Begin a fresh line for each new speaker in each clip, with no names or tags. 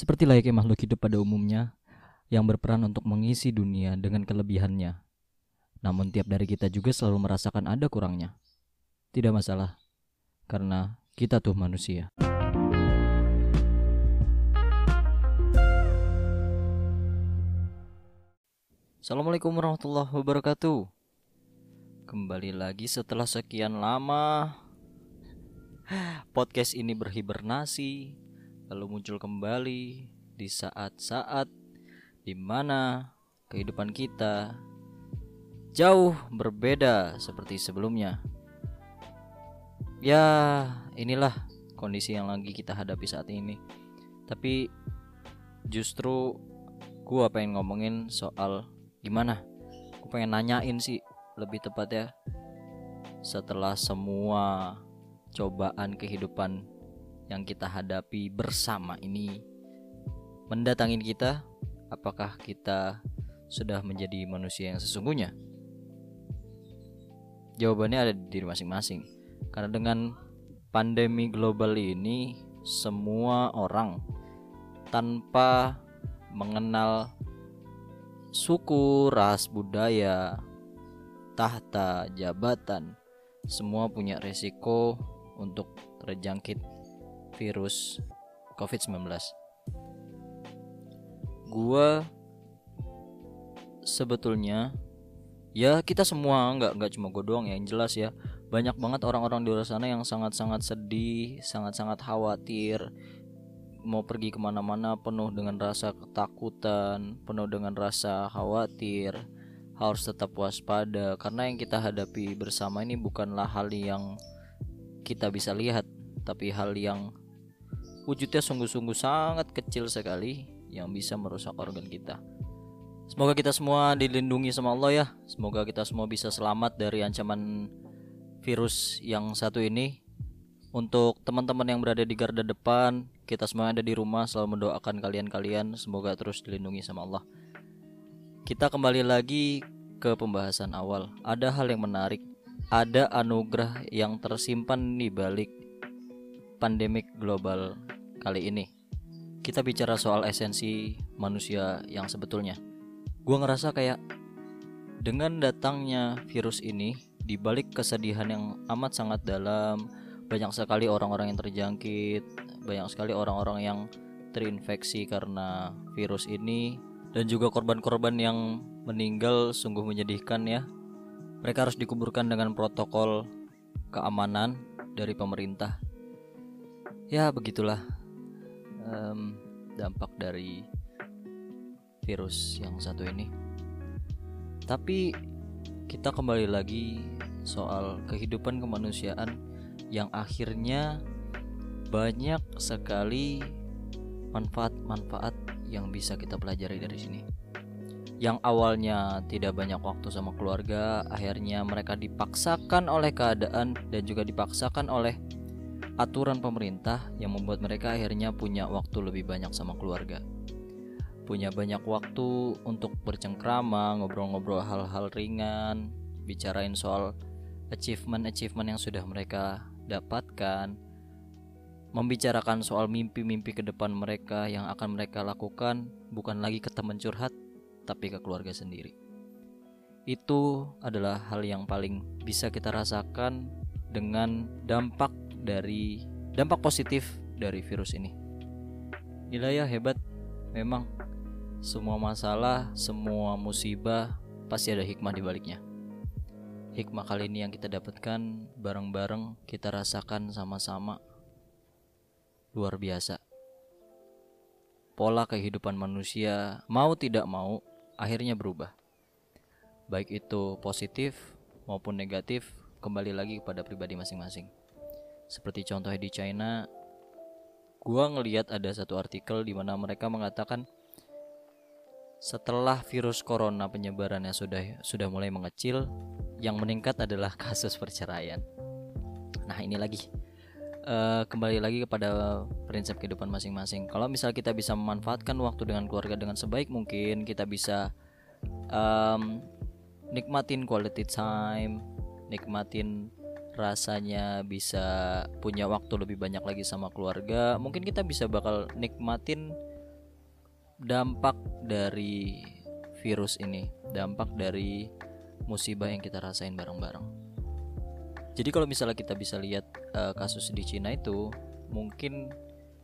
Seperti layaknya makhluk hidup pada umumnya yang berperan untuk mengisi dunia dengan kelebihannya. Namun tiap dari kita juga selalu merasakan ada kurangnya. Tidak masalah, karena kita tuh manusia. Assalamualaikum warahmatullahi wabarakatuh. Kembali lagi setelah sekian lama podcast ini berhibernasi, lalu muncul kembali di saat-saat di mana kehidupan kita jauh berbeda seperti sebelumnya. Ya, inilah kondisi yang lagi kita hadapi saat ini. Tapi justru gua pengen ngomongin soal gimana? Gue pengen nanyain sih lebih tepat ya. Setelah semua cobaan kehidupan yang kita hadapi bersama ini mendatangin kita, apakah kita sudah menjadi manusia yang sesungguhnya? Jawabannya ada di diri masing-masing. Karena dengan pandemi global ini semua orang tanpa mengenal suku, ras, budaya, tahta, jabatan, semua punya resiko untuk terjangkit virus COVID-19. Gua sebetulnya ya kita semua nggak nggak cuma gue doang ya yang jelas ya banyak banget orang-orang di luar sana yang sangat-sangat sedih sangat-sangat khawatir mau pergi ke mana-mana penuh dengan rasa ketakutan penuh dengan rasa khawatir harus tetap waspada karena yang kita hadapi bersama ini bukanlah hal yang kita bisa lihat tapi hal yang wujudnya sungguh-sungguh sangat kecil sekali yang bisa merusak organ kita Semoga kita semua dilindungi sama Allah ya. Semoga kita semua bisa selamat dari ancaman virus yang satu ini. Untuk teman-teman yang berada di garda depan, kita semua ada di rumah selalu mendoakan kalian-kalian semoga terus dilindungi sama Allah. Kita kembali lagi ke pembahasan awal. Ada hal yang menarik, ada anugerah yang tersimpan di balik pandemik global kali ini. Kita bicara soal esensi manusia yang sebetulnya. Gue ngerasa kayak dengan datangnya virus ini dibalik kesedihan yang amat sangat dalam banyak sekali orang-orang yang terjangkit banyak sekali orang-orang yang terinfeksi karena virus ini dan juga korban-korban yang meninggal sungguh menyedihkan ya. Mereka harus dikuburkan dengan protokol keamanan dari pemerintah. Ya begitulah um, dampak dari virus yang satu ini. Tapi kita kembali lagi soal kehidupan kemanusiaan yang akhirnya banyak sekali manfaat-manfaat yang bisa kita pelajari dari sini. Yang awalnya tidak banyak waktu sama keluarga, akhirnya mereka dipaksakan oleh keadaan dan juga dipaksakan oleh aturan pemerintah yang membuat mereka akhirnya punya waktu lebih banyak sama keluarga punya banyak waktu untuk bercengkrama, ngobrol-ngobrol hal-hal ringan, bicarain soal achievement-achievement yang sudah mereka dapatkan, membicarakan soal mimpi-mimpi ke depan mereka yang akan mereka lakukan bukan lagi ke teman curhat, tapi ke keluarga sendiri. Itu adalah hal yang paling bisa kita rasakan dengan dampak dari dampak positif dari virus ini. Gila ya hebat memang semua masalah, semua musibah pasti ada hikmah di baliknya. Hikmah kali ini yang kita dapatkan bareng-bareng kita rasakan sama-sama luar biasa. Pola kehidupan manusia mau tidak mau akhirnya berubah. Baik itu positif maupun negatif kembali lagi kepada pribadi masing-masing. Seperti contohnya di China, gua ngeliat ada satu artikel di mana mereka mengatakan setelah virus corona penyebarannya sudah sudah mulai mengecil, yang meningkat adalah kasus perceraian. Nah ini lagi uh, kembali lagi kepada prinsip kehidupan masing-masing. Kalau misal kita bisa memanfaatkan waktu dengan keluarga dengan sebaik mungkin, kita bisa um, nikmatin quality time, nikmatin rasanya bisa punya waktu lebih banyak lagi sama keluarga. Mungkin kita bisa bakal nikmatin dampak dari virus ini dampak dari musibah yang kita rasain bareng-bareng jadi kalau misalnya kita bisa lihat uh, kasus di Cina itu mungkin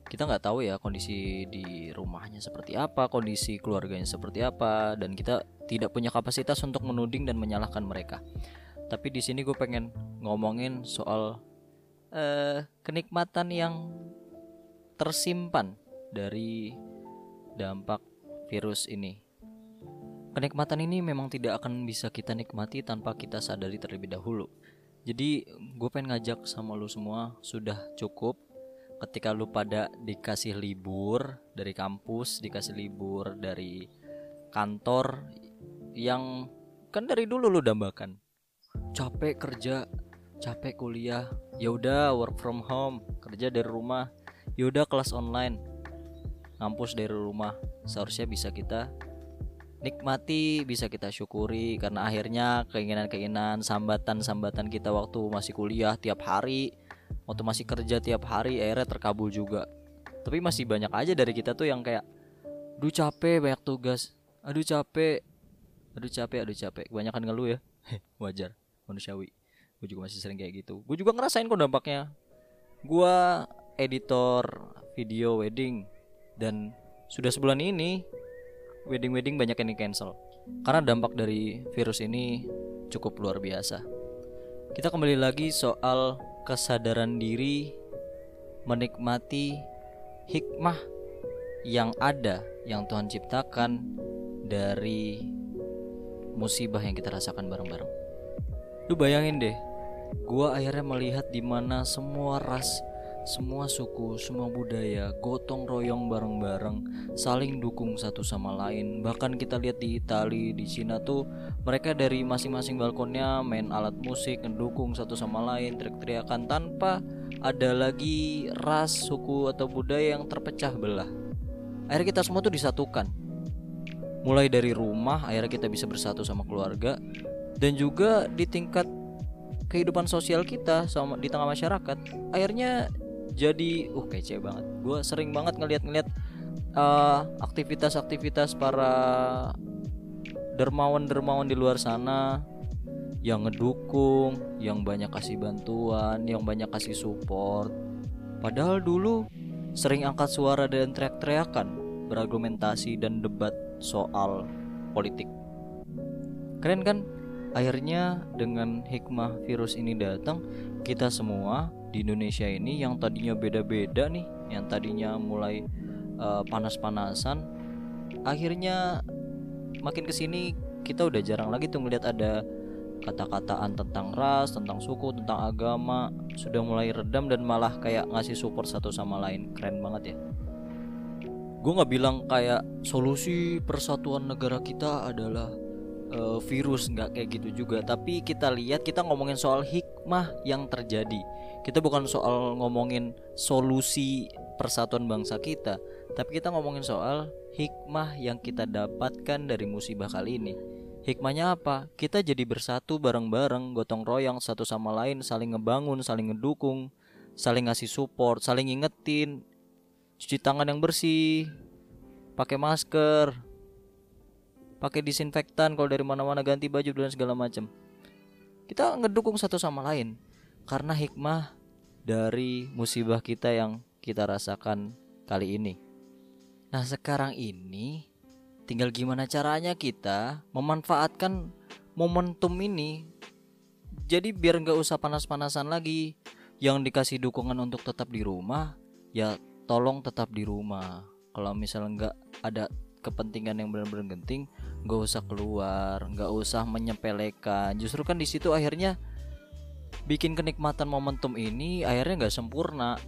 kita nggak tahu ya kondisi di rumahnya seperti apa, kondisi keluarganya seperti apa, dan kita tidak punya kapasitas untuk menuding dan menyalahkan mereka. Tapi di sini gue pengen ngomongin soal uh, kenikmatan yang tersimpan dari dampak virus ini. Kenikmatan ini memang tidak akan bisa kita nikmati tanpa kita sadari terlebih dahulu. Jadi gue pengen ngajak sama lu semua sudah cukup ketika lu pada dikasih libur dari kampus, dikasih libur dari kantor yang kan dari dulu lu dambakan. Capek kerja, capek kuliah, ya udah work from home, kerja dari rumah, ya udah kelas online. Ngampus dari rumah, seharusnya bisa kita nikmati, bisa kita syukuri karena akhirnya keinginan-keinginan, sambatan-sambatan kita waktu masih kuliah tiap hari waktu masih kerja tiap hari akhirnya terkabul juga. Tapi masih banyak aja dari kita tuh yang kayak aduh capek banyak tugas. Aduh capek. Aduh capek aduh capek. Kebanyakan ngeluh ya? Wajar manusiawi. Gue juga masih sering kayak gitu. Gue juga ngerasain kok dampaknya. Gue editor video wedding dan sudah sebulan ini wedding wedding banyak yang di cancel. Karena dampak dari virus ini cukup luar biasa. Kita kembali lagi soal kesadaran diri menikmati hikmah yang ada yang Tuhan ciptakan dari musibah yang kita rasakan bareng-bareng. Lu bayangin deh, gua akhirnya melihat di mana semua ras semua suku, semua budaya gotong royong bareng-bareng, saling dukung satu sama lain. Bahkan kita lihat di Italia, di Cina tuh mereka dari masing-masing balkonnya main alat musik, mendukung satu sama lain, teriak-teriakan tanpa ada lagi ras, suku atau budaya yang terpecah belah. Akhirnya kita semua tuh disatukan. Mulai dari rumah, akhirnya kita bisa bersatu sama keluarga dan juga di tingkat kehidupan sosial kita sama di tengah masyarakat akhirnya jadi uh kece banget gue sering banget ngeliat-ngeliat uh, aktivitas-aktivitas para dermawan-dermawan di luar sana yang ngedukung, yang banyak kasih bantuan, yang banyak kasih support. Padahal dulu sering angkat suara dan teriak-teriakan, berargumentasi dan debat soal politik. Keren kan? Akhirnya dengan hikmah virus ini datang, kita semua di Indonesia ini yang tadinya beda-beda nih, yang tadinya mulai uh, panas-panasan, akhirnya makin ke sini kita udah jarang lagi tuh ngeliat ada kata-kataan tentang ras, tentang suku, tentang agama sudah mulai redam dan malah kayak ngasih support satu sama lain. Keren banget ya. Gue nggak bilang kayak solusi persatuan negara kita adalah uh, virus nggak kayak gitu juga. Tapi kita lihat kita ngomongin soal hikmah yang terjadi. Kita bukan soal ngomongin solusi persatuan bangsa kita tapi kita ngomongin soal hikmah yang kita dapatkan dari musibah kali ini. Hikmahnya apa? Kita jadi bersatu bareng-bareng, gotong royong satu sama lain, saling ngebangun, saling ngedukung, saling ngasih support, saling ingetin, cuci tangan yang bersih, pakai masker, pakai disinfektan kalau dari mana-mana ganti baju dan segala macam. Kita ngedukung satu sama lain karena hikmah dari musibah kita yang kita rasakan kali ini. Nah sekarang ini tinggal gimana caranya kita memanfaatkan momentum ini. Jadi biar nggak usah panas-panasan lagi yang dikasih dukungan untuk tetap di rumah ya tolong tetap di rumah. Kalau misalnya nggak ada kepentingan yang benar-benar genting nggak usah keluar nggak usah menyepelekan. Justru kan di situ akhirnya bikin kenikmatan momentum ini akhirnya nggak sempurna.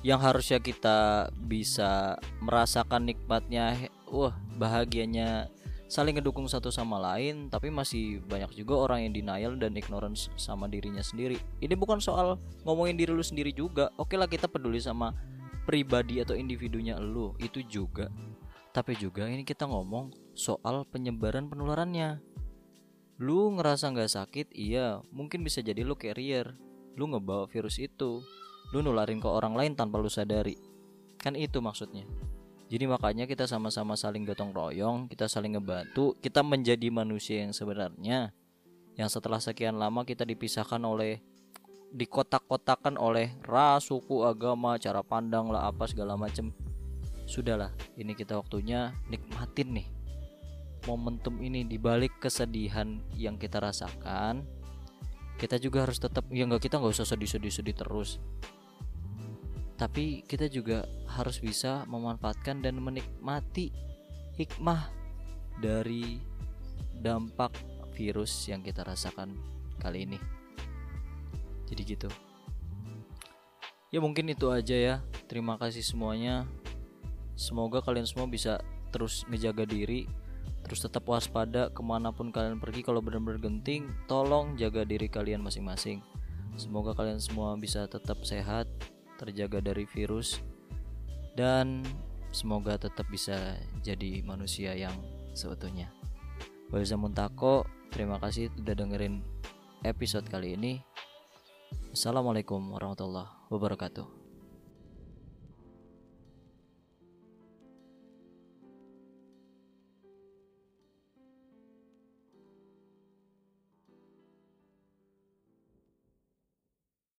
Yang harusnya kita bisa merasakan nikmatnya wah bahagianya saling ngedukung satu sama lain tapi masih banyak juga orang yang denial dan ignorance sama dirinya sendiri. Ini bukan soal ngomongin diri lu sendiri juga. Oke lah kita peduli sama pribadi atau individunya lu itu juga tapi juga ini kita ngomong soal penyebaran penularannya. Lu ngerasa nggak sakit, iya, mungkin bisa jadi lu carrier. Lu ngebawa virus itu. Lu nularin ke orang lain tanpa lu sadari. Kan itu maksudnya. Jadi makanya kita sama-sama saling gotong royong, kita saling ngebantu, kita menjadi manusia yang sebenarnya. Yang setelah sekian lama kita dipisahkan oleh dikotak-kotakan oleh ras, suku, agama, cara pandang lah apa segala macam. Sudahlah, ini kita waktunya nikmatin nih momentum ini dibalik kesedihan yang kita rasakan. Kita juga harus tetap ya nggak kita nggak usah sedih-sedih sedih terus. Tapi kita juga harus bisa memanfaatkan dan menikmati hikmah dari dampak virus yang kita rasakan kali ini. Jadi gitu. Ya mungkin itu aja ya. Terima kasih semuanya semoga kalian semua bisa terus ngejaga diri terus tetap waspada ke mana pun kalian pergi. Kalau benar-benar genting tolong jaga diri kalian masing-masing. Semoga kalian semua bisa tetap sehat terjaga dari virus dan semoga tetap bisa jadi manusia yang sebetulnya Walzamun Tako terima kasih sudah dengerin episode kali ini. Assalamualaikum warahmatullahi wabarakatuh